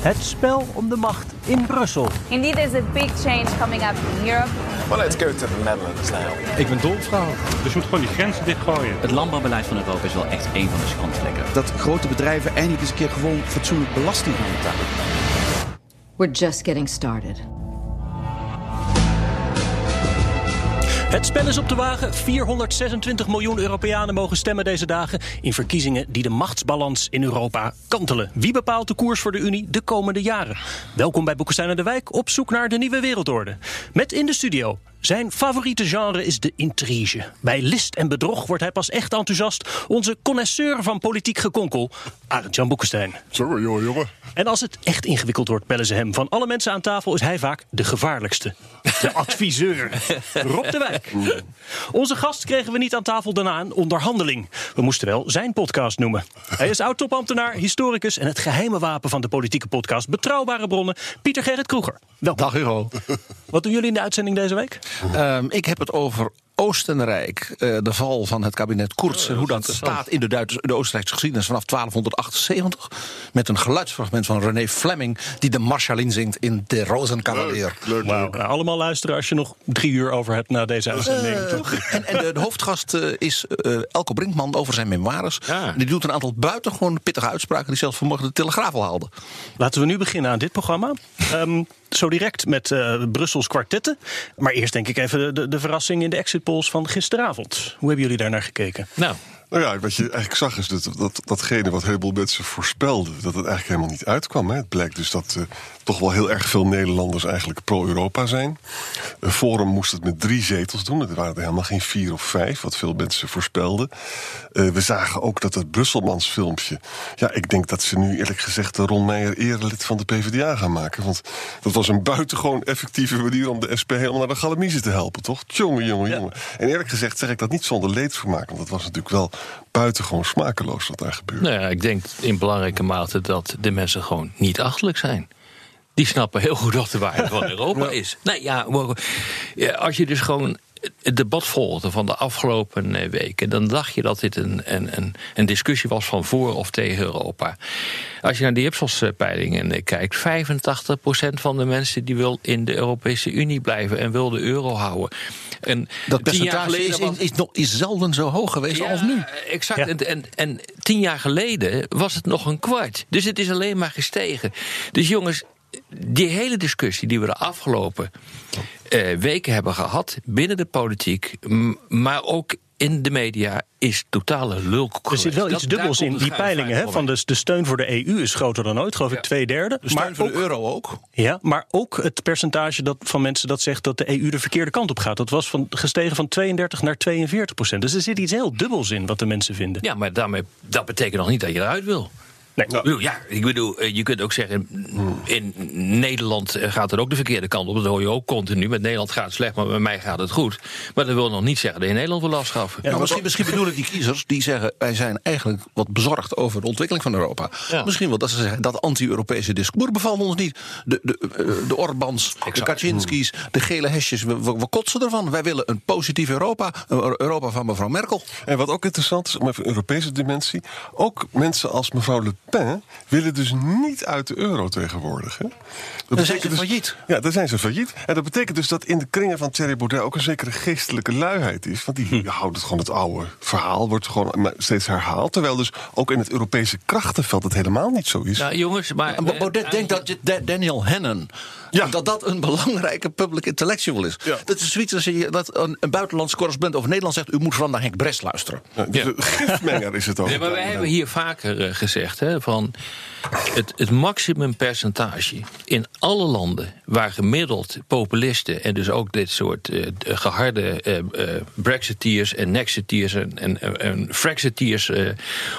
Het spel om de macht in Brussel. Indeed, there's a big change coming up in Europe. Well, let's go to the Netherlands now. Ik ben dolvrouw. Dus je moet gewoon die grenzen dichtgooien. Het landbouwbeleid van Europa is wel echt een van de schandvlekken. Dat grote bedrijven eindelijk eens een keer gewoon fatsoenlijk belasting gaan betalen. We're just getting started. Het spel is op de wagen. 426 miljoen Europeanen mogen stemmen deze dagen in verkiezingen die de machtsbalans in Europa kantelen. Wie bepaalt de koers voor de Unie de komende jaren? Welkom bij Boekenstein en de Wijk op zoek naar de nieuwe wereldorde. Met in de studio zijn favoriete genre is de intrige. Bij list en bedrog wordt hij pas echt enthousiast. Onze connoisseur van politiek gekonkel, Arend-Jan Boekenstein. Zo, joh, jongen. En als het echt ingewikkeld wordt, bellen ze hem. Van alle mensen aan tafel is hij vaak de gevaarlijkste. De adviseur. Rob de Wijk. Onze gast kregen we niet aan tafel daarna een onderhandeling. We moesten wel zijn podcast noemen. Hij is oud-topambtenaar, historicus en het geheime wapen van de politieke podcast Betrouwbare Bronnen, Pieter Gerrit Kroeger. Welkom. Dag Hugo. Wat doen jullie in de uitzending deze week? Um, ik heb het over Oostenrijk, uh, de val van het kabinet Kurz... en hoe dat staat in de, Duitse, de Oostenrijkse geschiedenis vanaf 1278... met een geluidsfragment van René Fleming... die de Marschallin zingt in De Rosenkavalier. Wow. Nou, allemaal luisteren als je nog drie uur over hebt na deze uitzending. Uh, en, en de, de, hoofdgast uh, is Elko Brinkman over zijn memoires. Ja. Die doet een aantal buitengewoon pittige uitspraken... die zelfs vanmorgen de Telegraaf al haalde. Laten we nu beginnen aan dit programma. Um, zo direct met uh, Brussels kwartetten. Maar eerst denk ik even de, de, de verrassing in de exit polls van gisteravond. Hoe hebben jullie daar naar gekeken? Nou. Nou ja, wat je eigenlijk zag is dat, dat datgene wat een heleboel mensen voorspelden... dat het eigenlijk helemaal niet uitkwam. Hè. Het blijkt dus dat uh, toch wel heel erg veel Nederlanders eigenlijk pro-Europa zijn. Forum moest het met drie zetels doen. Het waren er helemaal geen vier of vijf, wat veel mensen voorspelden. Uh, we zagen ook dat het Brusselmans filmpje... Ja, ik denk dat ze nu eerlijk gezegd Ron Meijer erelid van de PvdA gaan maken. Want dat was een buitengewoon effectieve manier om de SP helemaal naar de galamiezen te helpen, toch? Jongen, jongen. Ja. En eerlijk gezegd zeg ik dat niet zonder leedvermaak. Want dat was natuurlijk wel buitengewoon smakeloos wat daar gebeurde. Nou ja, ik denk in belangrijke mate dat de mensen gewoon niet achterlijk zijn. Die snappen heel goed wat de waarde van Europa ja. is. Nou ja, als je dus gewoon het debat volgde van de afgelopen weken, dan dacht je dat dit een, een, een discussie was van voor of tegen Europa. Als je naar de Ipsos-peilingen kijkt, 85% van de mensen die wil in de Europese Unie blijven en wil de euro houden. En dat percentage is, was, is, nog, is zelden zo hoog geweest ja, als nu. Exact. Ja. En, en, en tien jaar geleden was het nog een kwart. Dus het is alleen maar gestegen. Dus jongens, die hele discussie die we de afgelopen uh, weken hebben gehad binnen de politiek, maar ook in de media is totale lulk. Er zit wel iets dubbels in die peilingen. Hè, van de, de steun voor de EU is groter dan ooit, geloof ik, ja. twee derde. De steun maar voor ook, de euro ook. Ja, maar ook het percentage dat, van mensen dat zegt dat de EU de verkeerde kant op gaat. Dat was van, gestegen van 32 naar 42 procent. Dus er zit iets heel dubbels in wat de mensen vinden. Ja, maar daarmee, dat betekent nog niet dat je eruit wil. Nee. Nou, ja, ik bedoel, je kunt ook zeggen, in Nederland gaat het ook de verkeerde kant op. Dat hoor je ook continu. Met Nederland gaat het slecht, maar bij mij gaat het goed. Maar dat wil nog niet zeggen dat je Nederland wil afschaffen. Ja, nou, misschien, misschien bedoelen die kiezers die zeggen... wij zijn eigenlijk wat bezorgd over de ontwikkeling van Europa. Ja. Misschien wel dat ze zeggen, dat anti-Europese discours bevalt ons niet. De, de, de Orbans, exact. de Kaczynskis, de gele hesjes, we, we, we, kotsen ervan. Wij willen een positief Europa, een Europa van mevrouw Merkel. En wat ook interessant is, om even een Europese dimensie... ook mensen als mevrouw Le Pen willen dus niet uit de euro tegenwoordig. Hè? Dat dan zijn ze dus, failliet. Ja, dan zijn ze failliet. En dat betekent dus dat in de kringen van Thierry Baudet ook een zekere geestelijke luiheid is. Want die hm. houdt het gewoon het oude verhaal, wordt gewoon steeds herhaald. Terwijl dus ook in het Europese krachtenveld het helemaal niet zo is. Nou, jongens, maar. maar Baudet uh, denkt dat Daniel Hannon. Ja. Dat dat een belangrijke public intellectual is. Ja. Dat is zoiets als je dat een, een buitenlandse correspondent over Nederland zegt: U moet vooral naar Henk Brest luisteren. Ja, dus ja. gifmenger is het ook. Nee, maar wij hebben hier vaker uh, gezegd: hè, van het, het maximumpercentage in alle landen waar gemiddeld populisten en dus ook dit soort uh, geharde uh, Brexiteers en Nexiteers en, en, en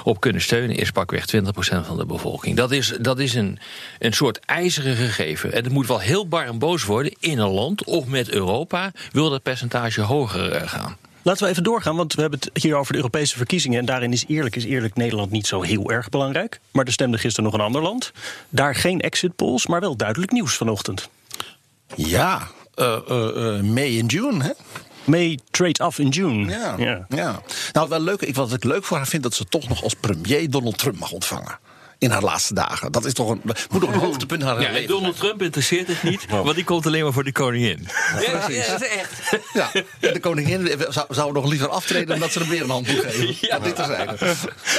op kunnen steunen, is pakweg 20% van de bevolking. Dat is, dat is een, een soort ijzeren gegeven. En het moet wel heel bar en boos worden in een land of met Europa wil dat percentage hoger gaan. Laten we even doorgaan, want we hebben het hier over de Europese verkiezingen. En daarin is eerlijk, is eerlijk Nederland niet zo heel erg belangrijk. Maar er stemde gisteren nog een ander land. Daar geen exit polls, maar wel duidelijk nieuws vanochtend. Ja, uh, uh, May in June, hè? May trade off in June. Ja, ja. ja. Nou, wel leuk, ik, wat ik leuk voor haar vind, dat ze toch nog als premier Donald Trump mag ontvangen in haar laatste dagen. Dat is toch een, moet toch een hoogtepunt haar ja, leven. Donald Trump interesseert het niet, want die komt alleen maar voor de koningin. Ja, ja, ja dat is echt. Ja, de koningin zou, zou nog liever aftreden dan dat ze hem weer een hand moet geven. Ja. Dit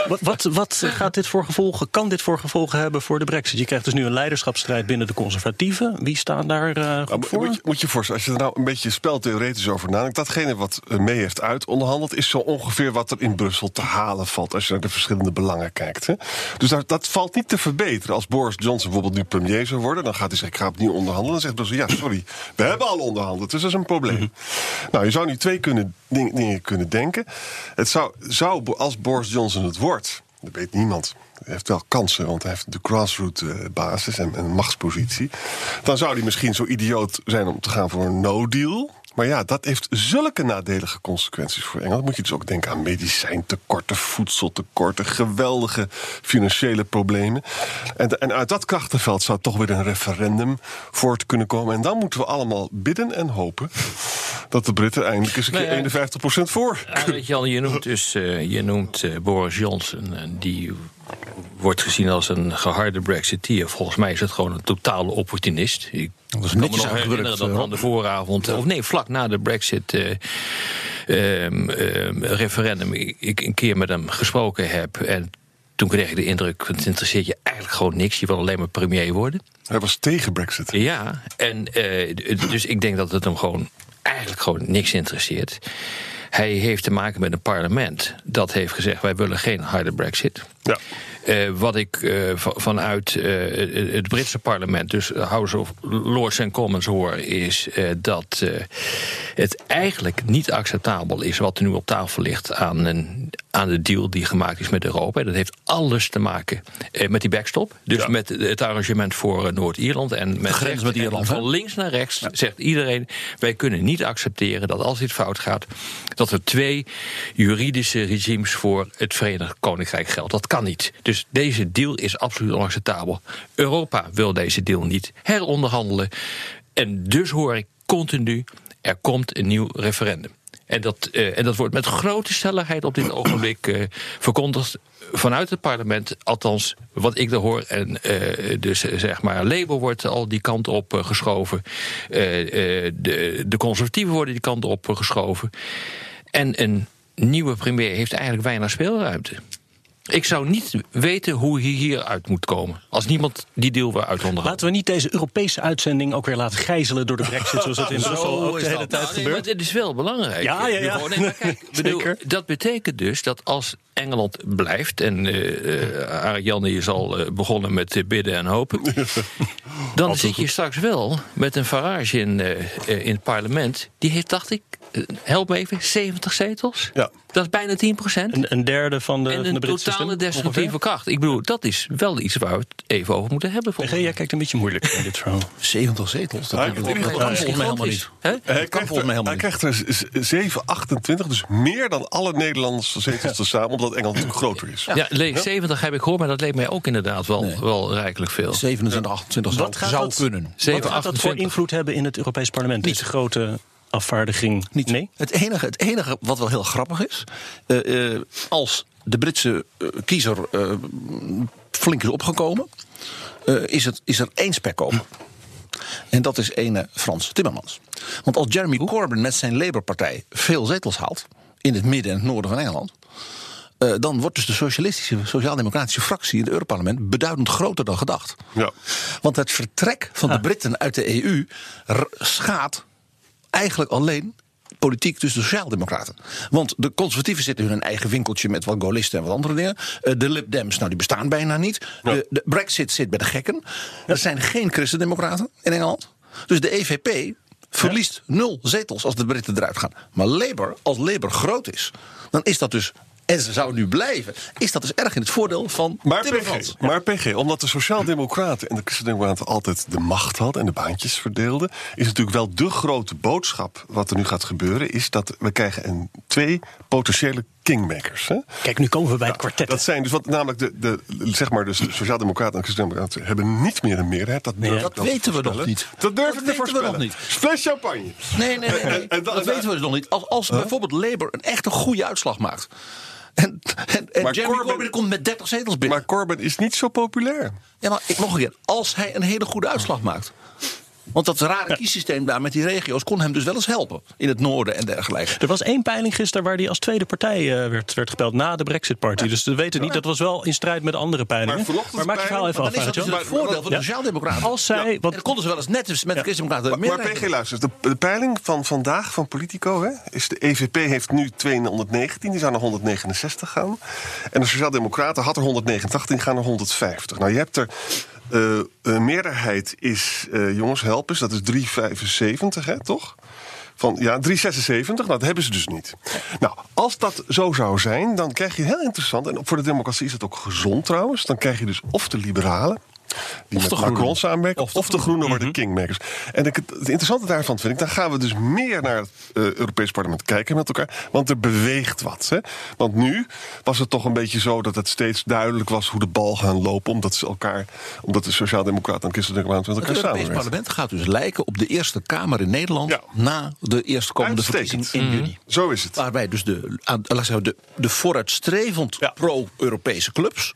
wat, wat, wat gaat dit voor gevolgen, kan dit voor gevolgen hebben voor de brexit? Je krijgt dus nu een leiderschapsstrijd binnen de conservatieven. Wie staat daar uh, goed voor? Moet je, moet je voorstellen, als je er nou een beetje speltheoretisch over nadenkt... datgene wat mee heeft uitonderhandeld... is zo ongeveer wat er in Brussel te halen valt... als je naar de verschillende belangen kijkt. Hè? Dus dat, dat valt niet te verbeteren. Als Boris Johnson bijvoorbeeld nu premier zou worden, dan gaat hij zeggen: Ik ga opnieuw onderhandelen. Dan zegt Brussel: Ja, sorry, we hebben al onderhandeld, dus dat is een probleem. Mhm. Nou, je zou nu twee kunnen, dingen kunnen denken. Het zou, zou, als Boris Johnson het wordt, dat weet niemand. Hij heeft wel kansen, want hij heeft de grassroots eh, basis en een machtspositie. Dan zou hij misschien zo idioot zijn om te gaan voor een no-deal. Maar ja, dat heeft zulke nadelige consequenties voor Engeland. Moet je dus ook denken aan medicijntekorten, voedseltekorten, geweldige financiële problemen. En, en uit dat krachtenveld zou toch weer een referendum voort kunnen komen. En dan moeten we allemaal bidden en hopen dat de Britten eindelijk eens een keer 51% voor. Ja, je noemt dus uh, je noemt, uh, Boris Johnson, uh, die wordt gezien als een geharde Brexiteer. Volgens mij is het gewoon een totale opportunist. Ik dat is kan me nog herinneren dat aan de vooravond... of nee, vlak na de Brexit... Uh, um, um, referendum ik een keer met hem gesproken heb. En toen kreeg ik de indruk: het interesseert je eigenlijk gewoon niks. Je wil alleen maar premier worden. Hij was tegen Brexit. Ja, en uh, dus ik denk dat het hem gewoon eigenlijk gewoon niks interesseert. Hij heeft te maken met een parlement dat heeft gezegd: wij willen geen harde Brexit. Ja. Uh, wat ik uh, vanuit uh, het Britse parlement, dus House of Lords en Commons hoor, is dat het eigenlijk niet acceptabel is wat er nu op tafel ligt aan, een, aan de deal die gemaakt is met Europa. Dat heeft alles te maken met die backstop. Dus ja. met het arrangement voor Noord-Ierland en met, grens met Ierland. Van links naar rechts ja. zegt iedereen: wij kunnen niet accepteren dat als dit fout gaat, dat er twee juridische regimes voor het Verenigd Koninkrijk geldt. Dat kan niet. Dus deze deal is absoluut onacceptabel. Europa wil deze deal niet heronderhandelen. En dus hoor ik continu: er komt een nieuw referendum. En dat, uh, en dat wordt met grote stelligheid op dit ogenblik uh, verkondigd vanuit het parlement, althans wat ik er hoor. En uh, dus zeg maar, Labour wordt al die kant op geschoven. de, de conservatieven worden die kant op geschoven. En een nieuwe premier heeft eigenlijk weinig speelruimte. Ik zou niet weten hoe hij hieruit moet komen. Als niemand die deal wil uitonderhandelen. Laten we niet deze Europese uitzending ook weer laten gijzelen door de brexit... zoals dat in Brussel ook de hele tijd nou, gebeurt. maar het is wel belangrijk. Ja, ja, ja. Nee, kijk, bedoel, dat betekent dus dat als Engeland blijft... en uh, Janne is al uh, begonnen met bidden en hopen... dan zit je straks wel met een Farage in, uh, in het parlement. Die heeft, dacht ik, help me even, 70 zetels? Ja. Dat is bijna 10 procent. Een, een, derde van de, en van de Britse totale destructieve kracht. Ik bedoel, dat is wel iets waar we het even over moeten hebben. Nee, jij kijkt een beetje moeilijk in dit verhaal. 70 zetels? Dat, kan volgens mij helemaal niet. Hij, krijgt er, hij krijgt er 7, 28, dus meer dan alle Nederlandse zetels ja. samen, omdat Engeland natuurlijk groter is. Ja, ja, ja, 70 heb ik gehoord, maar dat leek mij ook inderdaad wel, nee. wel rijkelijk veel. 27, 28 Wat zou, zou kunnen. 7, wat gaat dat voor invloed hebben in het Europees Parlement? Niet. Deze grote afvaardiging niet. Nee? Het enige, het enige wat wel heel grappig is, uh, uh, als de Britse uh, kiezer flink is opgekomen, is, het, is er één spek over. En dat is ene Frans Timmermans. Want als Jeremy Corbyn met zijn Labour-partij veel zetels haalt in het midden en het noorden van Engeland. Uh, dan wordt dus de socialistische, sociaal-democratische fractie in het Europarlement beduidend groter dan gedacht. Ja. Want het vertrek van de Britten uit de EU schaadt eigenlijk alleen politiek tussen de Sociaaldemocraten. Want de conservatieven zitten in hun eigen winkeltje met wat gaullisten en wat andere dingen. Eh, de Lib Dems, nou die bestaan bijna niet. De, de Brexit zit bij de gekken. Er zijn geen christendemocraten in Engeland. Dus de EVP verliest nul zetels als de Britten eruit gaan. Maar Labour, als Labour groot is, dan is dat dus en ze zou nu blijven, is dat dus erg in het voordeel van maar. PG, maar PG, omdat de Sociaaldemocraten en de Christendemocraten altijd de macht hadden en de baantjes verdeelden, is natuurlijk wel de grote boodschap wat er nu gaat gebeuren, is dat we krijgen een, twee potentiële kingmakers. Hè? Kijk, nu komen we bij het kwartet. Dat zijn dus wat namelijk de, de, zeg maar dus de Sociaaldemocraten en Christendemocraten hebben niet meer een meerderheid. Dat, Nee, dat weten we nog niet. Dat durven Dat we te weten we nog niet. Fles champagne. Nee, nee, nee. nee. En dan- dat weten we dus nog niet. Als, als bijvoorbeeld Labour een echt een goede uitslag maakt. En, en, Jeremy Corbyn- Corbyn, komt met 30 zetels binnen. Maar Corbyn is niet zo populair. Ja, maar ik, nog een keer. Als hij een hele goede uitslag maakt. Want dat rare kiessysteem daar met die regio's kon hem dus wel eens helpen. In het noorden en dergelijke. Er was één peiling gisteren waar die als tweede partij eh, werd, werd gepeld na de Brexit Party. Dus we weten niet. Dat was wel in strijd met andere peilingen. Maar Maar maak je verhaal even Maar af, dan is dat dus het voordeel van de Ja. Sociaaldemocraten. Als zij. Want, dan konden ze wel eens net met de Christendemocraten Maar, maar PG, luister. De, de peiling van vandaag van Politico hè, is de EVP heeft nu 219, die zou naar 169 gaan. En de Sociaaldemocraten had er 189, die gaan naar 150. Nou, je hebt er. Een meerderheid is, eh, jongens, help eens, dat is 375, hè, toch? Van, ja, 376, nou, dat hebben ze dus niet. Nou, als dat zo zou zijn, dan krijg je heel interessant... en voor de democratie is het ook gezond trouwens... dan krijg je dus of de liberalen... die met de Macron Groenen. samenwerken, of de, groenen worden kingmakers. En ik, het interessante daarvan vind ik... dan gaan we dus meer naar het eh, Europees Parlement kijken met elkaar... want er beweegt wat. Hè? Want nu was het toch een beetje zo dat het steeds duidelijk was... hoe de bal gaan lopen, omdat, ze elkaar, omdat de Sociaaldemocraten en Christendemocraten met Het elkaar Europees samenwerken. parlement gaat dus lijken op de Eerste Kamer in Nederland Ja. na de eerstkomende verkiezing in juni. Zo is het. Waarbij dus de, de, de vooruitstrevend Ja. pro-Europese clubs.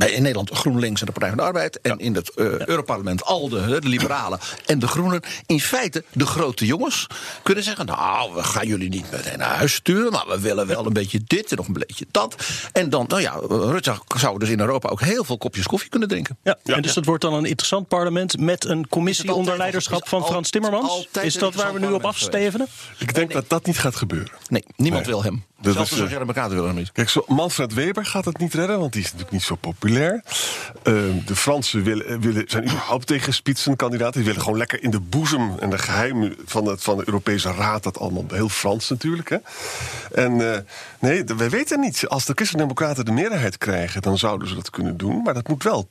Bij in Nederland GroenLinks en de Partij van de Arbeid. En in het eh Europarlement al de, de liberalen en de groenen. In feite de grote jongens kunnen zeggen... nou, we gaan jullie niet meteen naar huis sturen... maar we willen wel een beetje dit en nog een beetje dat. En dan, nou ja, Rutte zou dus in Europa ook heel veel kopjes koffie kunnen drinken. ja, en dus dat wordt dan een interessant parlement met een Is commissie onder leiderschap van Frans Timmermans. Is dat waar we nu op afstevenen? Ik denk dat dat niet gaat gebeuren. Nee, niemand Nee. wil hem. Dat Zelfs is, de eh, willen hem niet. Kijk, zo Manfred Weber gaat het niet redden, want die is natuurlijk niet zo populair. Eh, de Fransen willen, eh, willen, zijn überhaupt tegen spitsenkandidaten. Die willen gewoon lekker in de boezem en de geheimen van, het, van de Europese Raad. Dat allemaal heel Frans natuurlijk. Hè. En eh, nee, wij weten niet. Als de Christen-Democraten de meerderheid krijgen, dan zouden ze dat kunnen doen. Maar dat moet wel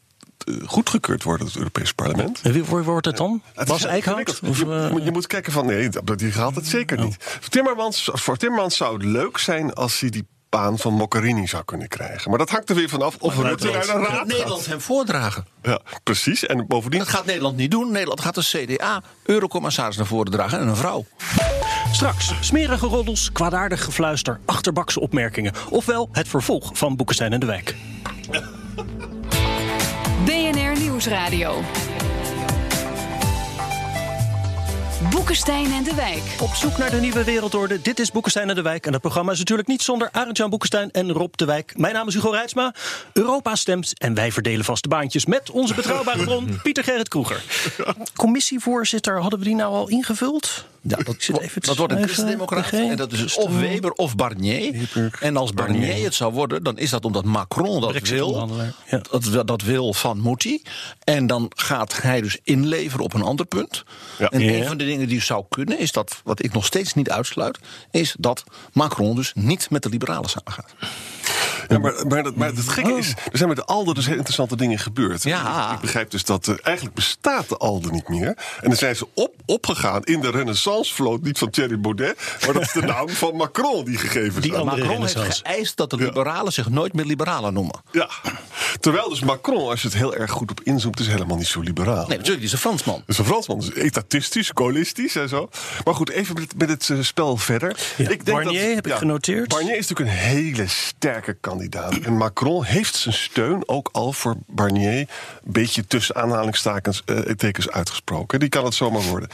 goedgekeurd worden, het Europese parlement. En wie wordt het dan? Het Bas Eickhout? Of, je, eh, moet- je moet kijken van nee, dat- die gaat het zeker niet. Timmermans, voor Timmermans zou het leuk zijn als hij die baan van Mogherini zou kunnen krijgen. Maar dat hangt er weer vanaf of Rutte naar de Gaat Nederland hem voordragen. Ja, precies. En bovendien... Dat gaat Nederland niet doen. Nederland gaat de CDA eurocommissaris naar voren dragen en een vrouw. Straks smerige roddels, kwaadaardig gefluister, achterbakse opmerkingen. Ofwel het vervolg van Boekenstein en de Wijk. Nieuwsradio. Boekenstein en de Wijk. Op zoek naar de nieuwe wereldorde. Dit is Boekenstein en de Wijk. En dat programma is natuurlijk niet zonder Arend-Jan Boekenstein en Rob de Wijk. Mijn naam is Hugo Reitsma. Europa stemt en wij verdelen vaste baantjes met onze betrouwbare bron Pieter Gerrit Kroeger. Commissievoorzitter, hadden we die nou al ingevuld? Ja, dat, zit even te dat wordt een christendemocraat. En dat is of Weber of Barnier. En als Barnier het zou worden, dan is dat omdat Macron dat wil. Dat, dat wil van Mouti. En dan gaat hij dus inleveren op een ander punt. Ja. En een van de dingen die zou kunnen, is dat, wat ik nog steeds niet uitsluit, is dat Macron dus niet met de liberalen samengaat. Ja, maar, maar, dat, maar het gekke is, er zijn met de ALDE dus heel interessante dingen gebeurd. Ja. Ik begrijp dus dat eh, eigenlijk bestaat de ALDE niet meer. En dan zijn ze op, opgegaan in de renaissancevloot, niet van Thierry Baudet, maar dat is de naam van Macron die gegeven Die is. andere Macron heeft geëist dat de liberalen zich nooit meer liberalen noemen. Ja. Terwijl dus Macron, als je het heel erg goed op inzoomt, is helemaal niet zo liberaal. Nee, natuurlijk, die is een Fransman. Dat is een Fransman, dus etatistisch, gaullistisch en zo. Maar goed, even met, met het eh, spel verder. Ja, Barnier heb ik genoteerd. Barnier is natuurlijk een hele sterke kandidaat. En Macron heeft zijn steun ook al voor Barnier... een beetje tussen aanhalingstekens eh, uitgesproken. Die kan het zomaar worden.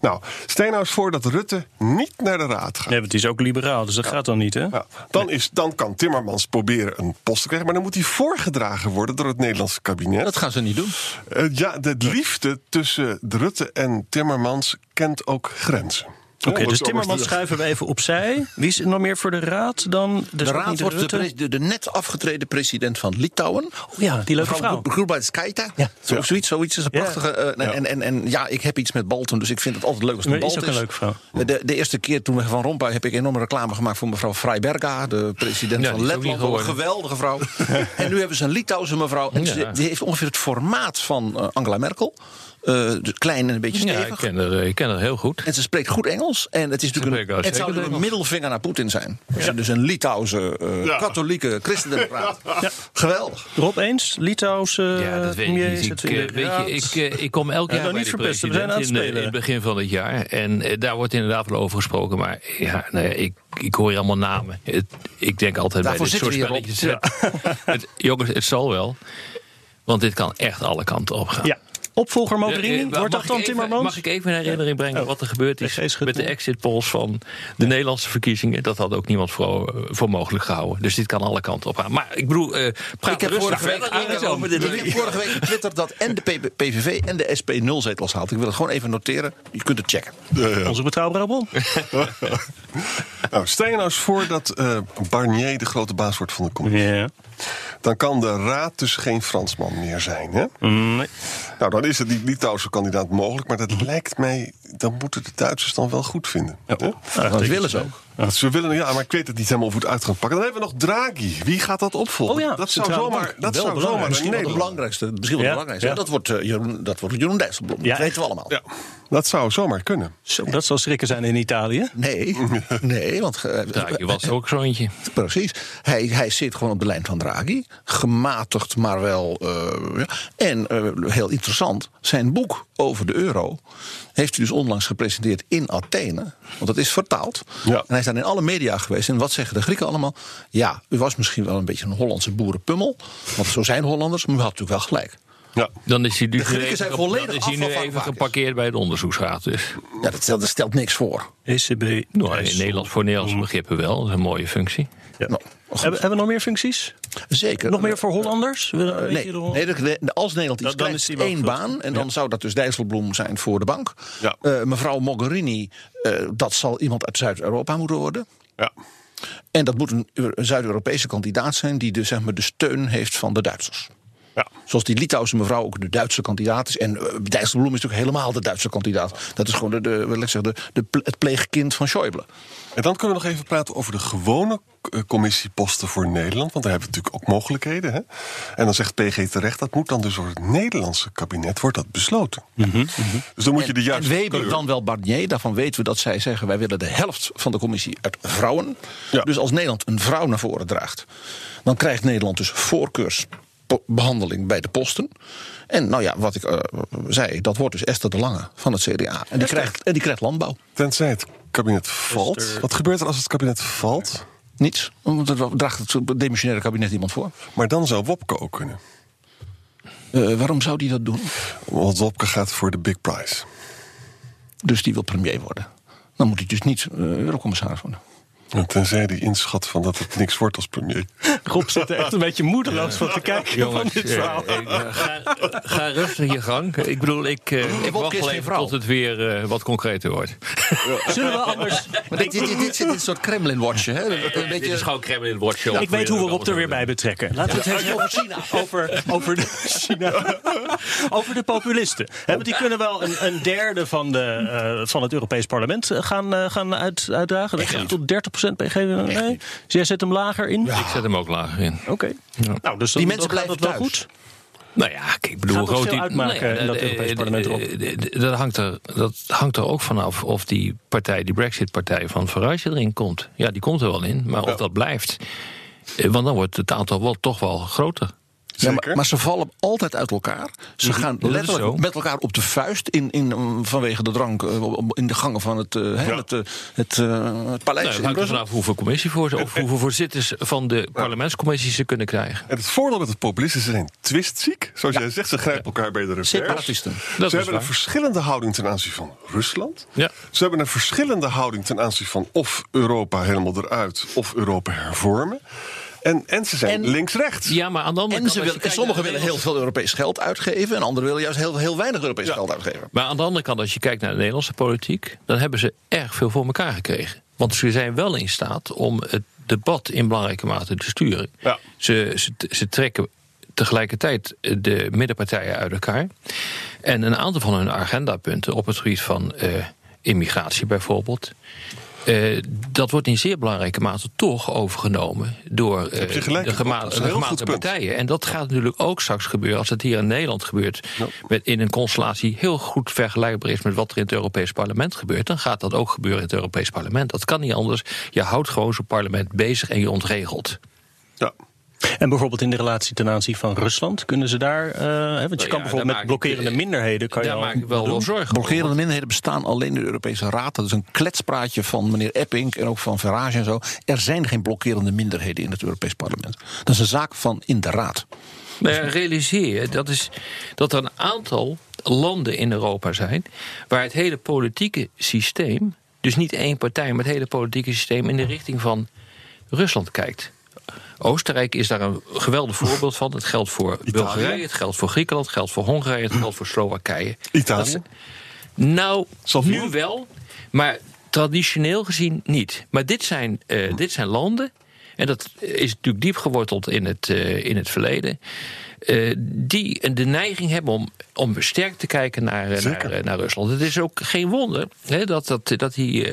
Nou, stel je nou eens voor dat Rutte niet naar de raad gaat. Nee, want die is ook liberaal, dus dat gaat dan niet, hè? Ja, dan, is, dan kan Timmermans proberen een post te krijgen... maar dan moet hij voorgedragen worden door het Nederlandse kabinet. Dat gaan ze niet doen. Eh, ja, de liefde tussen de Rutte en Timmermans kent ook grenzen. Oké, dus Timmermans schuiven we even opzij. Wie is er nog meer voor de Raad dan? De Raad wordt de, de, de net afgetreden president van Litouwen. Oh ja, die leuke vrouw. Grubauskaita. Ja. Zo, zoiets, zoiets is een prachtige. eh, en, en, en ja, ik heb iets met Balton, dus ik vind het altijd leuk als het een is ook een leuke vrouw. De, de eerste keer toen we Van Rompuy heb ik enorme reclame gemaakt voor mevrouw Freiberga, de president Ja, van Letland. Een geweldige vrouw. en nu hebben ze een Litouwse mevrouw. En Ja. ze, die heeft ongeveer het formaat van eh, Angela Merkel. Eh, de klein en een beetje Ja, stevig. ik ken haar, ik ken haar heel goed. En ze spreekt goed Engels. En het, is natuurlijk een, het zou een middelvinger naar Poetin zijn. Dus een Litouwse, eh, katholieke christendemocraat. Geweldig. Rob eens, Litouwse Ja, dat weet ik premier Ik, in eh, weet je, ik, eh, ik kom elke Ja, jaar bij niet de verpesten, we zijn aan het in, eh, in het spelen. begin van het jaar. En daar wordt inderdaad wel over gesproken. Maar ja, nou ja, ik, ik hoor hier allemaal namen. Het, ik denk altijd Daarvoor bij dit soort spelletjes... het- het- jongens, het zal wel. Want dit kan echt alle kanten op gaan. Ja. Opvolger Mogherini, Ja, eh, wordt dat dan Timmermans? Mag ik even in herinnering brengen Oh. wat er gebeurd is met de exit polls van de Nederlandse verkiezingen? Dat had ook niemand voor, voor mogelijk gehouden. Dus dit kan alle kanten op gaan. Maar ik bedoel, eh praat Ik heb vorige week, ik heb over dit- ik heb vorige week getwitterd dat en de PVV en de SP nul zetels haalt. Ik wil het gewoon even noteren. Je kunt het checken. Onze betrouwbare bron. Nou, stel je nou eens voor dat eh, Barnier de grote baas wordt van de commissie. Ja. Dan kan de raad dus geen Fransman meer zijn. Hè? Nee. Nou, dan is het die Litouwse kandidaat mogelijk. Maar dat lijkt mij, dan moeten de Duitsers dan wel goed vinden. hè? Dat willen ze ook. Want Ze willen, ja, maar ik weet het niet helemaal of we het uit gaan pakken. Dan hebben we nog Draghi. Wie gaat dat opvolgen? Oh ja, dat zou zomaar, dat Wel zou belangrijk. zomaar Misschien een wel de Nederlander. belangrijkste. Misschien wel de Ja, belangrijkste. ja. Dat, wordt, eh, Jeroen, dat wordt Jeroen Dijsselbloem. Ja. Dat weten we allemaal. Ja, dat zou zomaar kunnen. Zo, dat zal schrikken zijn in Italië. Nee, nee, want eh, Draghi was ook zo eentje. Precies. Hij, hij zit gewoon op de lijn van Draghi. Gematigd, maar wel. eh, ja. En heel interessant, zijn boek over de euro heeft hij dus onlangs gepresenteerd in Athene. Want dat is vertaald. Ja. En hij is daar in alle media geweest. En wat zeggen de Grieken allemaal? Ja, u was misschien wel een beetje een Hollandse boerenpummel. Want zo zijn Hollanders, maar u had natuurlijk wel gelijk. Ja. Dan is hij nu, De Grieken even, zijn volledig dan is hij nu even geparkeerd bij de onderzoeksraad. Dus. Ja, dat stelt, dat stelt niks voor. ECB. Nou, in Nederland voor Nederlandse begrippen wel. Dat is een mooie functie. Ja. Nou, Hebben, hebben we nog meer functies? Zeker. Nog meer voor Hollanders? Nee, nee als Nederland iets Dan- is één baan. En dan zou dat dus Dijsselbloem zijn voor de bank. Ja. Eh, mevrouw Mogherini, eh, dat zal iemand uit Zuid-Europa moeten worden. Ja. En dat moet een, een Zuid-Europese kandidaat zijn... die de, zeg maar, de steun heeft van de Duitsers. Ja. Zoals die Litouwse mevrouw ook de Duitse kandidaat is. En eh, Dijsselbloem is natuurlijk helemaal de Duitse kandidaat. Dat is gewoon de, de, ik zeggen, de, de, het pleegkind van Schäuble. En dan kunnen we nog even praten over de gewone eh, commissieposten voor Nederland. Want daar hebben we natuurlijk ook mogelijkheden. Hè? En dan zegt PG terecht, dat moet dan dus door het Nederlandse kabinet wordt dat besloten. Dus dan moet je de En juiste Weber kleur- dan wel Barnier. Daarvan weten we dat zij zeggen... wij willen de helft van de commissie uit vrouwen. Ja. Dus als Nederland een vrouw naar voren draagt... dan krijgt Nederland dus voorkeursbehandeling bij de posten. En nou ja, wat ik eh, zei, dat wordt dus Esther de Lange van het CDA. En die, krijgt, en die krijgt landbouw. Tenzij het kabinet valt. Wat gebeurt er als het kabinet valt? Niets. Want draagt het demissionaire kabinet iemand voor. Maar dan zou Wopke ook kunnen. Eh, waarom zou die dat doen? Want Wopke gaat voor de big prize. Dus die wil premier worden. Dan moet hij dus niet eh, eurocommissaris worden. En Tenzij die inschat van dat het niks wordt als premier. Rob zit er echt een beetje moedeloos van te kijken van Jongens, dit eh, verhaal. eh, ga, ga rustig je gang. Ik bedoel, ik, eh, ik wacht wel even vrouw. tot het weer eh, wat concreter wordt. Zullen we anders... Maar dit, dit, dit, dit zit in een soort Kremlin-watchen. hè? Een Dit beetje... is gewoon Kremlin Watch Show. Ik weet hoe we Rob er weer bij betrekken. Laten we het eens over China. Over, over, de, China. over de populisten. Hè, want die kunnen wel een, een derde van, de, eh, van het Europees Parlement gaan, gaan uit, uitdragen. Dat gaat tot 30% PG. Nee? Dus jij zet hem lager in? Ik zet hem ook lager in. Oké. Nou, dus Die dan, mensen dan gaat blijven het wel thuis. goed. Nou ja, kijk, ik bedoel, Gaat die- uitmaken nou in dat Europees parlement, Rob? Dat hangt, er, dat hangt er ook vanaf of die partij, die Brexit-partij van Farage erin komt. Ja, die komt er wel in, maar of dat blijft. eh, Want dan wordt het aantal wel toch wel groter. Ja, maar, maar ze vallen altijd uit elkaar. Ze gaan letterlijk met elkaar op de vuist in, in, vanwege de drank eh, in de gangen van het, eh, het, eh, het, het paleis. Nou, hangt er Brussel. vanaf hoeveel commissievoorzitters of hoeveel voorzitters van de parlementscommissies ze kunnen krijgen. En het voordeel met het populisme, ze zijn twistziek. Zoals jij zegt, ze grijpen elkaar bij de revers. Separatisten. Dat Ze hebben waar. een verschillende houding ten aanzien van Rusland. Ja. Ze hebben een verschillende houding ten aanzien van of Europa helemaal eruit of Europa hervormen. En, en ze zijn links-rechts. Ja, maar aan de andere en kant... kijkt sommigen willen heel veel Europees geld uitgeven. En anderen willen juist heel, heel weinig Europees geld uitgeven. Maar aan de andere kant, als je kijkt naar de Nederlandse politiek, dan hebben ze erg veel voor elkaar gekregen. Want ze zijn wel in staat om het debat in belangrijke mate te sturen. Ja. Ze, ze, ze trekken tegelijkertijd de middenpartijen uit elkaar. En een aantal van hun agendapunten op het gebied van eh, immigratie bijvoorbeeld. Eh, dat wordt in zeer belangrijke mate toch overgenomen door eh, de, gema- gematigde partijen. En dat gaat natuurlijk ook straks gebeuren als het hier in Nederland gebeurt. Met, in een constellatie heel goed vergelijkbaar is met wat er in het Europees Parlement gebeurt. Dan gaat dat ook gebeuren in het Europees Parlement. Dat kan niet anders. Je houdt gewoon zo'n parlement bezig en je ontregelt. Ja. En bijvoorbeeld in de relatie ten aanzien van Rusland, kunnen ze daar. eh, hè, want je ja, kan daar bijvoorbeeld met blokkerende minderheden. Kan je Daar maak ik wel wel zorgen Blokkerende minderheden bestaan alleen in de Europese Raad. Dat is een kletspraatje van meneer Epping en ook van Verage en zo. Er zijn geen blokkerende minderheden in het Europees Parlement. Dat is een zaak van in de Raad. Maar ja, realiseer je dat, is, dat er een aantal landen in Europa zijn waar het hele politieke systeem, dus niet één partij, maar het hele politieke systeem in de richting van Rusland kijkt. Oostenrijk is daar een geweldig voorbeeld van. Het geldt voor Bulgarije, het geldt voor Griekenland, het geldt voor Hongarije, het geldt voor Slowakije. Italië? Dat nou, nu wel, maar traditioneel gezien niet. Maar dit zijn, eh, dit zijn landen, en dat is natuurlijk diep geworteld in het, eh, in het verleden. eh, die de neiging hebben om, om sterk te kijken naar, naar, naar Rusland. Het is ook geen wonder hè, dat, dat, dat, die,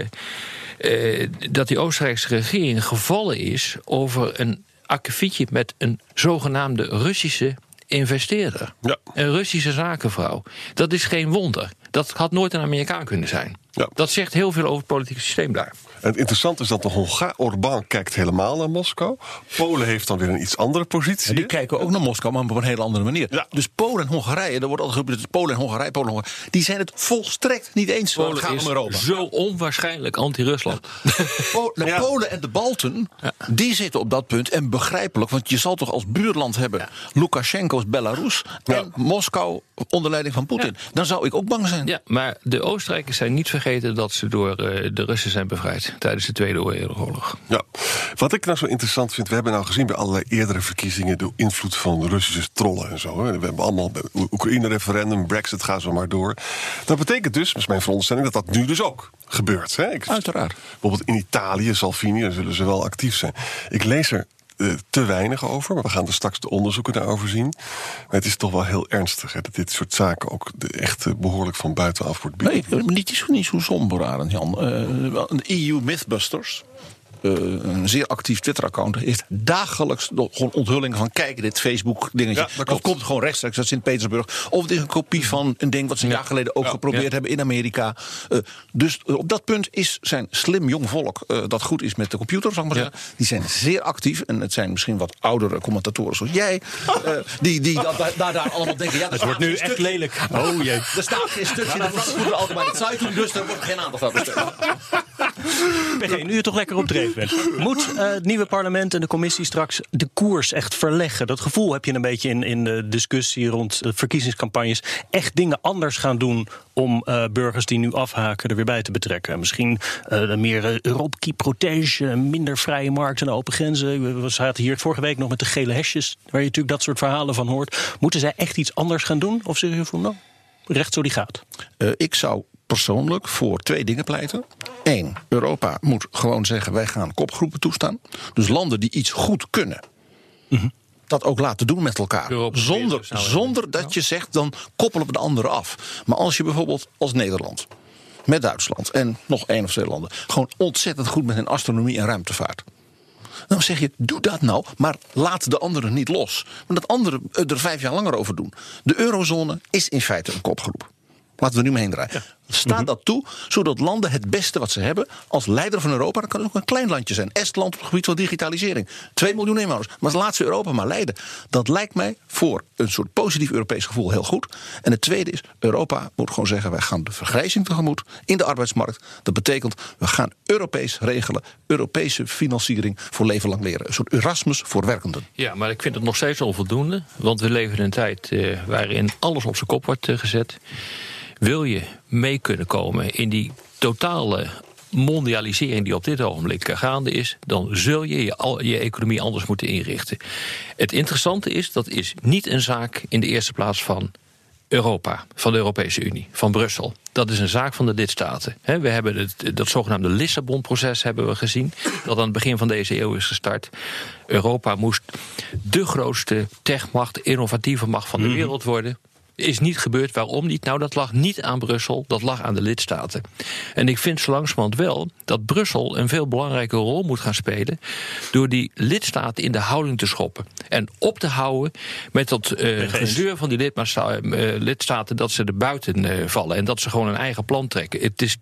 eh, dat die Oostenrijkse regering gevallen is over een akkefietje met een zogenaamde Russische investeerder. Ja. Een Russische zakenvrouw. Dat is geen wonder. Dat had nooit een Amerikaan kunnen zijn. Ja. Dat zegt heel veel over het politieke systeem daar. En het interessante is dat de Hongaar Orbán kijkt helemaal naar Moskou. Polen heeft dan weer een iets andere positie. En die kijken ook naar Moskou, maar op een hele andere manier. Ja. Dus Polen en Hongarije, er wordt altijd geroepen, dat Polen en Hongarije, Polen en Hongarije, die zijn het volstrekt niet eens het Polen gaat is om Europa. zo onwaarschijnlijk anti-Rusland. Po- de Ja. Polen en de Balten, die zitten op dat punt. En begrijpelijk, want je zal toch als buurland hebben... Lukashenko's Belarus en Moskou onder leiding van Poetin. Dan zou ik ook bang zijn. Ja, maar de Oostenrijkers zijn niet vergeten dat ze door eh, de Russen zijn bevrijd tijdens de Tweede Wereldoorlog. Ja. Wat ik nou zo interessant vind, we hebben nou gezien bij allerlei eerdere verkiezingen de invloed van Russische trollen en zo. hè. We hebben allemaal Oekraïne-referendum, Brexit, ga zo maar door. Dat betekent dus, dat is mijn veronderstelling, dat dat nu dus ook gebeurt. Hè? Ik, Uiteraard. Bijvoorbeeld in Italië, Salvini, daar zullen ze wel actief zijn. Ik lees er eh, te weinig over, maar we gaan er straks de onderzoeken daarover zien. Maar het is toch wel heel ernstig hè, dat dit soort zaken ook de, echt eh, behoorlijk van buitenaf wordt Nee, bieden. niet, zo- niet zo somber, Arend Jan. Eh, een EU Mythbusters. Eh, een zeer actief Twitter-account heeft dagelijks nog gewoon onthullingen van kijk dit Facebook-dingetje. Ja, dat komt gewoon rechtstreeks uit Sint-Petersburg. Of het is een kopie van een ding wat ze een jaar geleden ook geprobeerd Ja. hebben in Amerika. Eh, dus eh, op dat punt is zijn slim jong volk eh, dat goed is met de computer, zal ik maar Ja. zeggen. Die zijn zeer actief en het zijn misschien wat oudere commentatoren zoals jij, eh, die, die dat- daar, daar, daar allemaal denken. Ja, Het wordt nu echt lelijk. Oh jee. er staat geen stukje in de Frankfurter Allgemeine Zeitung, dus daar wordt geen aandacht aan besteed. PG, nu je toch lekker op Moet eh, het nieuwe parlement en de commissie straks de koers echt verleggen? Dat gevoel heb je een beetje in, in de discussie rond de verkiezingscampagnes. Echt dingen anders gaan doen om eh, burgers die nu afhaken er weer bij te betrekken. Misschien eh, meer uh, Europkie protege, minder vrije markt en open grenzen. We zaten hier vorige week nog met de gele hesjes, waar je natuurlijk dat soort verhalen van hoort. Moeten zij echt iets anders gaan doen? Of zeggen je van nou, recht zo die gaat? Ik zou persoonlijk voor twee dingen pleiten. Eén, Europa moet gewoon zeggen: wij gaan kopgroepen toestaan. Dus landen die iets goed kunnen. Dat ook laten doen met elkaar. Europa Zonder, zonder dat je zegt, dan koppelen we de anderen af. Maar als je bijvoorbeeld als Nederland, met Duitsland en nog één of twee landen, gewoon ontzettend goed met hun astronomie en ruimtevaart. Dan zeg je, doe dat nou, maar laat de anderen niet los. Maar dat anderen er vijf jaar langer over doen. De eurozone is in feite een kopgroep. Laten we er nu mee heen draaien. Sta dat toe, zodat landen het beste wat ze hebben als leider van Europa, dat kan ook een klein landje zijn. Estland op het gebied van digitalisering. 2 miljoen inwoners. Maar laat ze Europa maar leiden. Dat lijkt mij voor een soort positief Europees gevoel heel goed. En het tweede is, Europa moet gewoon zeggen, wij gaan de vergrijzing tegemoet in de arbeidsmarkt. Dat betekent, we gaan Europees regelen, Europese financiering voor leven lang leren. Een soort Erasmus voor werkenden. Ja, maar ik vind het nog steeds onvoldoende. Want we leven in een tijd eh, waarin alles op zijn kop wordt eh, gezet. Wil je mee kunnen komen in die totale mondialisering die op dit ogenblik eh, gaande is, dan zul je je, al, je economie anders moeten inrichten. Het interessante is, dat is niet een zaak in de eerste plaats van Europa, van de Europese Unie, van Brussel. Dat is een zaak van de lidstaten. we hebben het, dat zogenaamde Lissabon-proces hebben we gezien, dat aan het begin van deze eeuw is gestart. Europa moest de grootste techmacht, innovatieve macht van de Mhm. wereld worden. Is niet gebeurd. Waarom niet? Nou, dat lag niet aan Brussel, dat lag aan de lidstaten. En ik vind zo langzamerhand wel dat Brussel een veel belangrijke rol moet gaan spelen. door die lidstaten in de houding te schoppen. En op te houden met dat eh gezeur van die eh, lidstaten dat ze er buiten eh, vallen. En dat ze gewoon een eigen plan trekken. Het is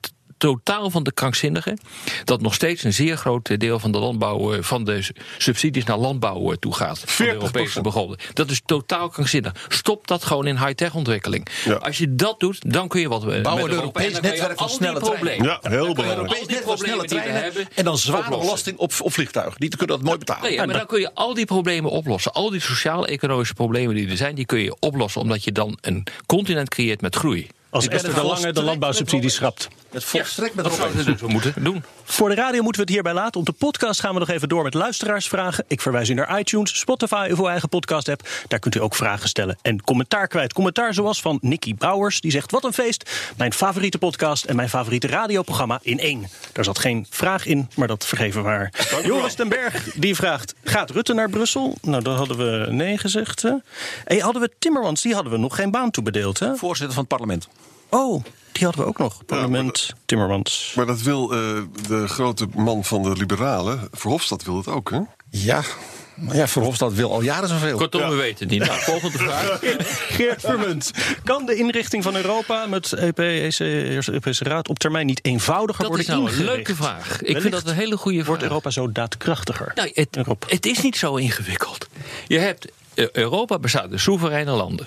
totaal van de krankzinnigen dat nog steeds een zeer groot deel van de landbouw eh, van de subsidies naar landbouw eh, toe gaat. Van de Europese begroting. Dat is totaal krankzinnig. Stop dat gewoon in high-tech ontwikkeling. Als je dat doet, dan kun je wat eh, Bouwen een Europees netwerk van snelle treinen. problemen- Ja, heel belangrijk. Europees netwerk van snelle treinen. hebben, En dan zware oplossen. belasting op, op vliegtuigen. Die kunnen dat mooi betalen. Nee, ja, maar dan kun je al die problemen oplossen. Al die sociaal-economische problemen die er zijn, die kun je oplossen omdat je dan een continent creëert met groei. Als Esther de Lange de landbouwsubsidies schrapt. Het volstrekt met Dat zouden ze dus moeten doen. Voor de radio moeten we het hierbij laten. Op de podcast gaan we nog even door met luisteraarsvragen. Ik verwijs u naar iTunes, Spotify of uw eigen podcast app. Daar kunt u ook vragen stellen en commentaar kwijt. Commentaar zoals van Nicky Brouwers. Die zegt, wat een feest. Mijn favoriete podcast en mijn favoriete radioprogramma in één. Daar zat geen vraag in, maar dat vergeven we haar. Joris den Berg die vraagt, gaat Rutte naar Brussel? Nou, dan hadden we nee gezegd. Hè? Hey, hadden we Timmermans, die hadden we nog geen baan toebedeeld. Hè? Voorzitter van het parlement. Oh, die hadden we ook nog. Parlement, Timmermans. Maar dat wil eh, de grote man van de liberalen, Verhofstadt wil het ook, hè? Ja, maar ja, Verhofstadt wil al jaren zoveel. Kortom, we weten het niet. Nou, volgende vraag. Geert Vermunt. Kan de inrichting van Europa met EP, EC, Europese Raad op termijn niet eenvoudiger Dat worden is nou een leuke vraag. Ik vind dat een hele goede vraag. Wordt Europa zo daadkrachtiger? Nou, het, het is niet zo ingewikkeld. Je hebt, eh, Europa bestaat uit soevereine landen.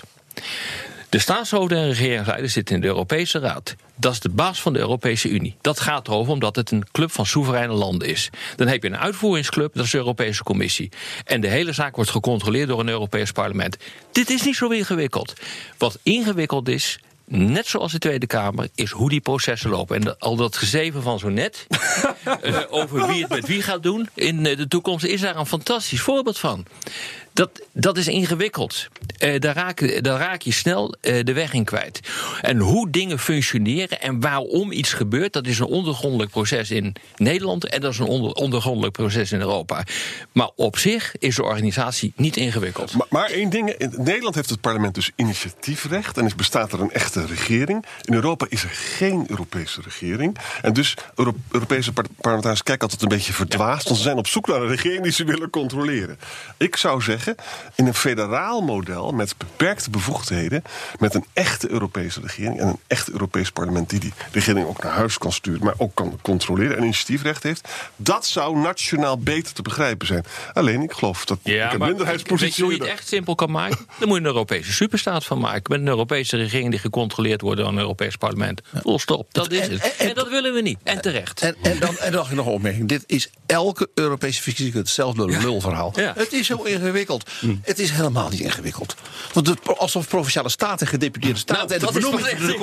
De staatshoofden en regeringsleiders zitten in de Europese Raad. Dat is de baas van de Europese Unie. Dat gaat erover omdat het een club van soevereine landen is. Dan heb je een uitvoeringsclub, dat is de Europese Commissie. En de hele zaak wordt gecontroleerd door een Europees parlement. Dit is niet zo ingewikkeld. Wat ingewikkeld is, net zoals de Tweede Kamer, is hoe die processen lopen. En al dat gezeven van zo net, eh, over wie het met wie gaat doen in eh, de toekomst, is daar een fantastisch voorbeeld van. Dat, dat is ingewikkeld. Eh, daar, raak, daar je snel eh, de weg in kwijt. En hoe dingen functioneren en waarom iets gebeurt, dat is een ondergrondelijk proces in Nederland en dat is een onder, ondergrondelijk proces in Europa. Maar op zich is de organisatie niet ingewikkeld. Maar, één ding, in Nederland heeft het parlement dus initiatiefrecht en is, bestaat er een echte regering. In Europa is er geen Europese regering. En dus Euro- Europese par- parlementariërs kijken altijd een beetje verdwaasd, want ze zijn op zoek naar een regering die ze willen controleren. Ik zou zeggen, in een federaal model met beperkte bevoegdheden, met een echte Europese regering en een echt Europees parlement die die regering ook naar huis kan sturen, maar ook kan controleren en initiatiefrecht heeft, dat zou nationaal beter te begrijpen zijn. Alleen, ik geloof dat ik een minderheidspositie je hoe je het echt simpel kan maken? Dan moet je een Europese superstaat van maken. Met een Europese regering die gecontroleerd wordt door een Europees parlement. Vol stop. Dat is het. En dat willen we niet. En terecht. En, en, dan, en dan nog een opmerking. Dit is elke Europese verkiezing hetzelfde lulverhaal. Ja. Het is heel ingewikkeld. Het is helemaal niet ingewikkeld. Want de, alsof provinciale staten en gedeputeerde staten... Nou, en de dat is benoeming van de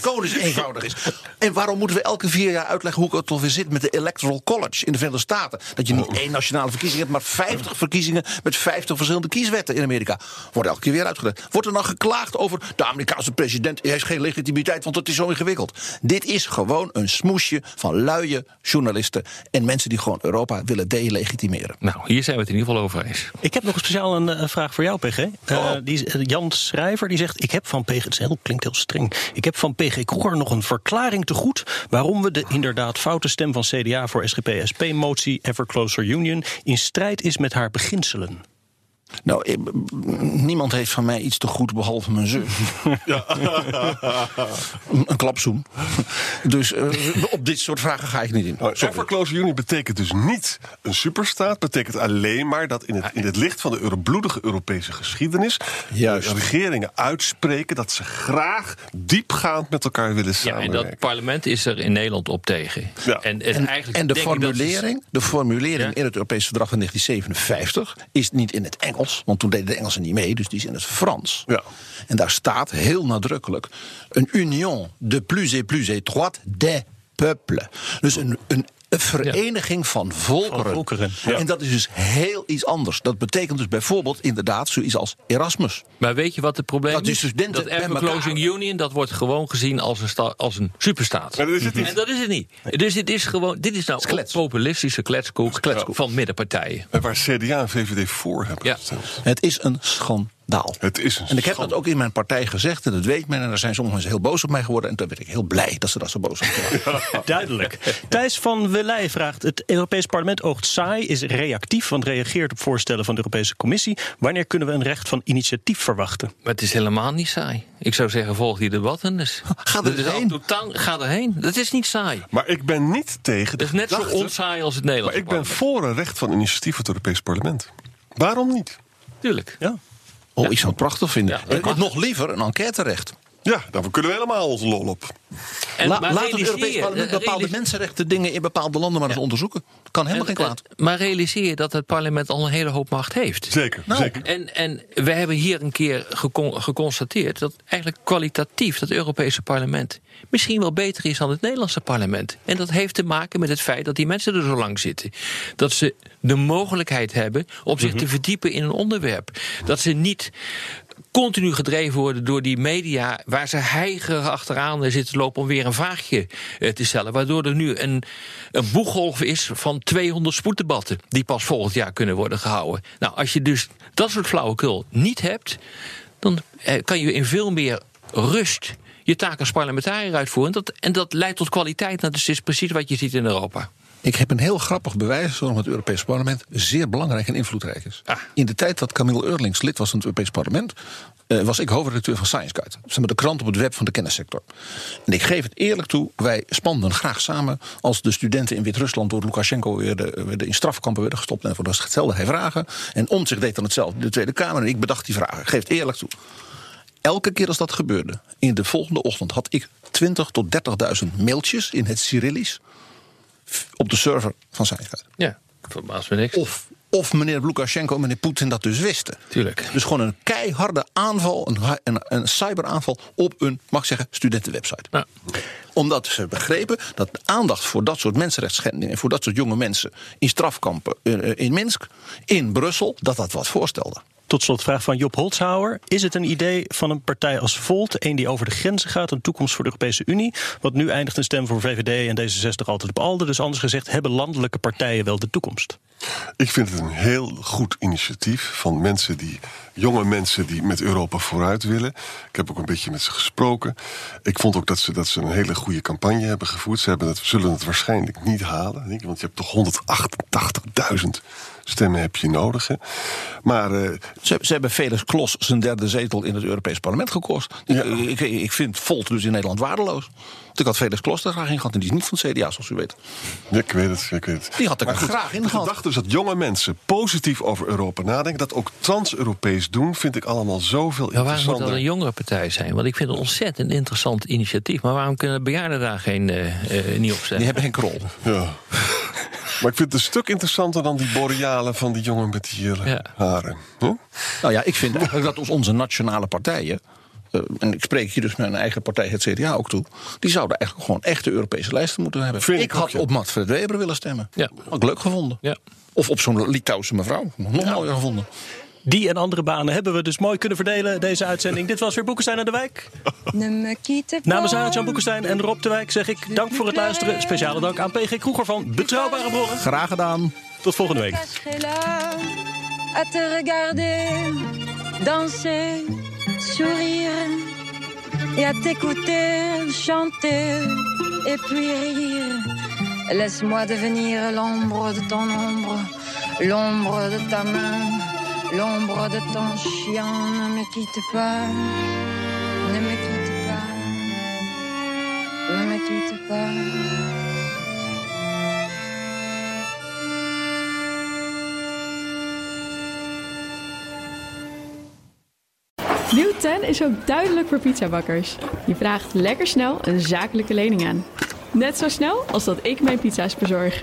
commissaris eenvoudig is. En waarom moeten we elke vier jaar uitleggen hoe het alweer zit... met de Electoral College in de Verenigde Staten? Dat je niet één nationale verkiezing hebt... maar 50 verkiezingen met 50 verschillende kieswetten in Amerika. Wordt elke keer weer uitgelegd. Wordt er dan geklaagd over... de Amerikaanse president heeft geen legitimiteit... want het is zo ingewikkeld. Dit is gewoon een smoesje van luie journalisten... en mensen die gewoon Europa willen delegitimeren. Nou, hier zijn we het in ieder geval over eens. Ik heb nog een speciaal een eh, vraag voor jou, PG. Eh, die, is- eh, Jan Schrijver die zegt: Ik heb van PG. Het heel, klinkt heel streng. Ik heb van PG Kroer nog een verklaring te goed. waarom we de inderdaad foute stem van CDA voor SGP-SP-motie Ever Closer Union. in strijd is met haar beginselen. Nou, ik- niemand heeft van mij iets te goed behalve mijn zus. een, een klapzoen. Dus eh, op dit soort vragen ga ik niet in. Nou, Ever Closer Union betekent dus niet een superstaat. Betekent alleen maar dat in het, in het licht van de euro- bloedige Europese geschiedenis... Juist. de regeringen uitspreken dat ze graag diepgaand met elkaar willen Ja, en samenwerken. dat parlement is er in Nederland op tegen. Ja. En, En, eigenlijk en de denk ik dat ze- formulering, de formulering Ja? in het Europese verdrag van 1957 is niet in het Engels, want toen deden de Engelsen niet mee, dus die is in het Frans. Ja. En daar staat heel nadrukkelijk: een union de plus et plus étroite des peuple. Dus een, een een vereniging van volkeren. Van volkeren, ja. En dat is dus heel iets anders. Dat betekent dus bijvoorbeeld inderdaad zoiets als Erasmus. Maar weet je wat het probleem Dat is? die studenten dat elkaar- Closing Union, dat wordt gewoon gezien als een, sta- als een superstaat. Maar dat is het niet. En dat is het niet. Dus dit is gewoon, dit is nou populistische kletskoek, van middenpartijen. En waar CDA en VVD voor hebben Ja. gestemd. Het is een schandaal. Het is een En ik heb dat ook in mijn partij gezegd en dat weet men. En er zijn sommige mensen heel boos op mij geworden. En toen ben ik heel blij dat ze dat zo boos op waren. Duidelijk. Thijs van Welij vraagt: Het Europees Parlement oogt saai, is reactief, want reageert op voorstellen van de Europese Commissie. Wanneer kunnen we een recht van initiatief verwachten? Maar het is helemaal niet saai. Ik zou zeggen, volg die debatten. Dus. Ga er heen. totaal- Ga erheen. Dat is niet saai. Maar ik ben niet tegen Het is net zo onsaai als het Maar Nederlands. ik ben voor een recht van initiatief van het Europees Parlement. Waarom niet? Tuurlijk. Ja. Oh, ik zou het prachtig vinden. Ik mag. nog liever een enquêterecht. Ja, daar kunnen we helemaal onze lol op. En, La- maar laat het Europees Parlement eh, bepaalde realis- mensenrechten dingen in bepaalde landen maar eens onderzoeken. Kan helemaal geen en- kwaad. en- Maar realiseer je dat het parlement al een hele hoop macht heeft. Zeker, Nou, zeker. En, en we hebben hier een keer gecon- geconstateerd dat eigenlijk kwalitatief dat Europese parlement misschien wel beter is dan het Nederlandse parlement. En dat heeft te maken met het feit dat die mensen er zo lang zitten. Dat ze de mogelijkheid hebben om zich te verdiepen in een onderwerp. Dat ze niet continu gedreven worden door die media waar ze heigerig achteraan zitten lopen om weer een vraagje eh, te stellen. Waardoor er nu een, een boeggolf is van 200 spoeddebatten die pas volgend jaar kunnen worden gehouden. Nou, als je dus dat soort flauwekul niet hebt, dan eh, kan je in veel meer rust je taak als parlementariër uitvoeren. En dat, en dat leidt tot kwaliteit. Nou, dus het is precies wat je ziet in Europa. Ik heb een heel grappig bewijs waarom het Europese parlement zeer belangrijk en invloedrijk is. Ah. In de tijd dat Camille Eurlings lid was van het Europees parlement, eh, was ik hoofdredacteur van Science Guide. Zeg maar de krant op het web van de kennissector. En ik geef het eerlijk toe, wij spanden graag samen als de studenten in Wit-Rusland door Lukashenko werden, werden in strafkampen werden gestopt. En voor dat stelde hij vragen. En om zich deed dan hetzelfde in de Tweede Kamer. En ik bedacht die vragen. Ik geef het eerlijk toe. Elke keer als dat gebeurde, in de volgende ochtend had ik 20 tot 30.000 mailtjes in het Cyrillisch op de server van Guide. Ja, verbaast me niks. Of, of meneer Lukashenko en meneer Poetin dat dus wisten. Tuurlijk. Dus gewoon een keiharde aanval, een, een, een cyberaanval op een, mag ik zeggen, studentenwebsite. Nou, Omdat ze begrepen dat de aandacht voor dat soort mensenrechtsschendingen, voor dat soort jonge mensen in strafkampen eh, in Minsk, in Brussel, dat dat wat voorstelde. Tot slot vraag van Job Holzhauer. Is het een idee van een partij als Volt, een die over de grenzen gaat, een toekomst voor de Europese Unie? Want nu eindigt een stem voor VVD en D66 altijd op Alde. Dus anders gezegd, hebben landelijke partijen wel de toekomst? Ik vind het een heel goed initiatief van mensen die, jonge mensen die met Europa vooruit willen. Ik heb ook een beetje met ze gesproken. Ik vond ook dat ze, dat ze een hele goede campagne hebben gevoerd. Ze hebben het, zullen het waarschijnlijk niet halen, want je hebt toch 188.000 stemmen heb je nodig. Hè. Maar eh, Ze, ze hebben Felix Klos zijn derde zetel in het Europees Parlement gekost. Ja. Ik, ik, ik vind Volt dus in Nederland waardeloos. Want ik had Felix Klos er graag in gehad en die is niet van het CDA, zoals u weet. Ja, ik weet het, ik weet het. Die had ik Maar er goed, graag in De gehad. gedachte is dat jonge mensen positief over Europa nadenken, dat ook trans-Europees doen, vind ik allemaal zoveel Ja, waarom moet interessanter. dat een jongere partij zijn? Want ik vind het een ontzettend interessant initiatief. Maar waarom kunnen bejaarden daar geen, eh, eh, niet op Die hebben geen krol. Ja. Maar ik vind het een stuk interessanter dan die borealen van die jongen met die Ja. haren. Huh? Nou ja, ik vind eigenlijk dat onze nationale partijen. eh, en ik spreek hier dus mijn eigen partij, het CDA, ook toe. Die zouden eigenlijk gewoon echte Europese lijsten moeten hebben. Vind ik ik had ja. op Manfred Weber willen stemmen. Ja. Had ik leuk gevonden. Ja. Of op zo'n Litouwse mevrouw. Nog mooier gevonden. Die en andere banen hebben we dus mooi kunnen verdelen, deze uitzending. Dit was weer Boekenstein aan de Wijk. Ne me quitte Namens. Arend-Jan Boekenstein en Rob de Wijk zeg ik dank voor het luisteren. Speciale dank aan PG Kroeger van Betrouwbare Bronnen. Graag gedaan. Tot volgende week. à te regarder, danser, sourire et à t'écouter chanter et puis rire. Laisse-moi devenir l'ombre de ton ombre, l'ombre de ta main, l'ombre de ton chien. Ne me quitte pas, ne me quitte pas, ne me quitte pas. Nieuw 10 is ook duidelijk voor pizzabakkers. Je vraagt lekker snel een zakelijke lening aan. Net zo snel als dat ik mijn pizza's bezorg.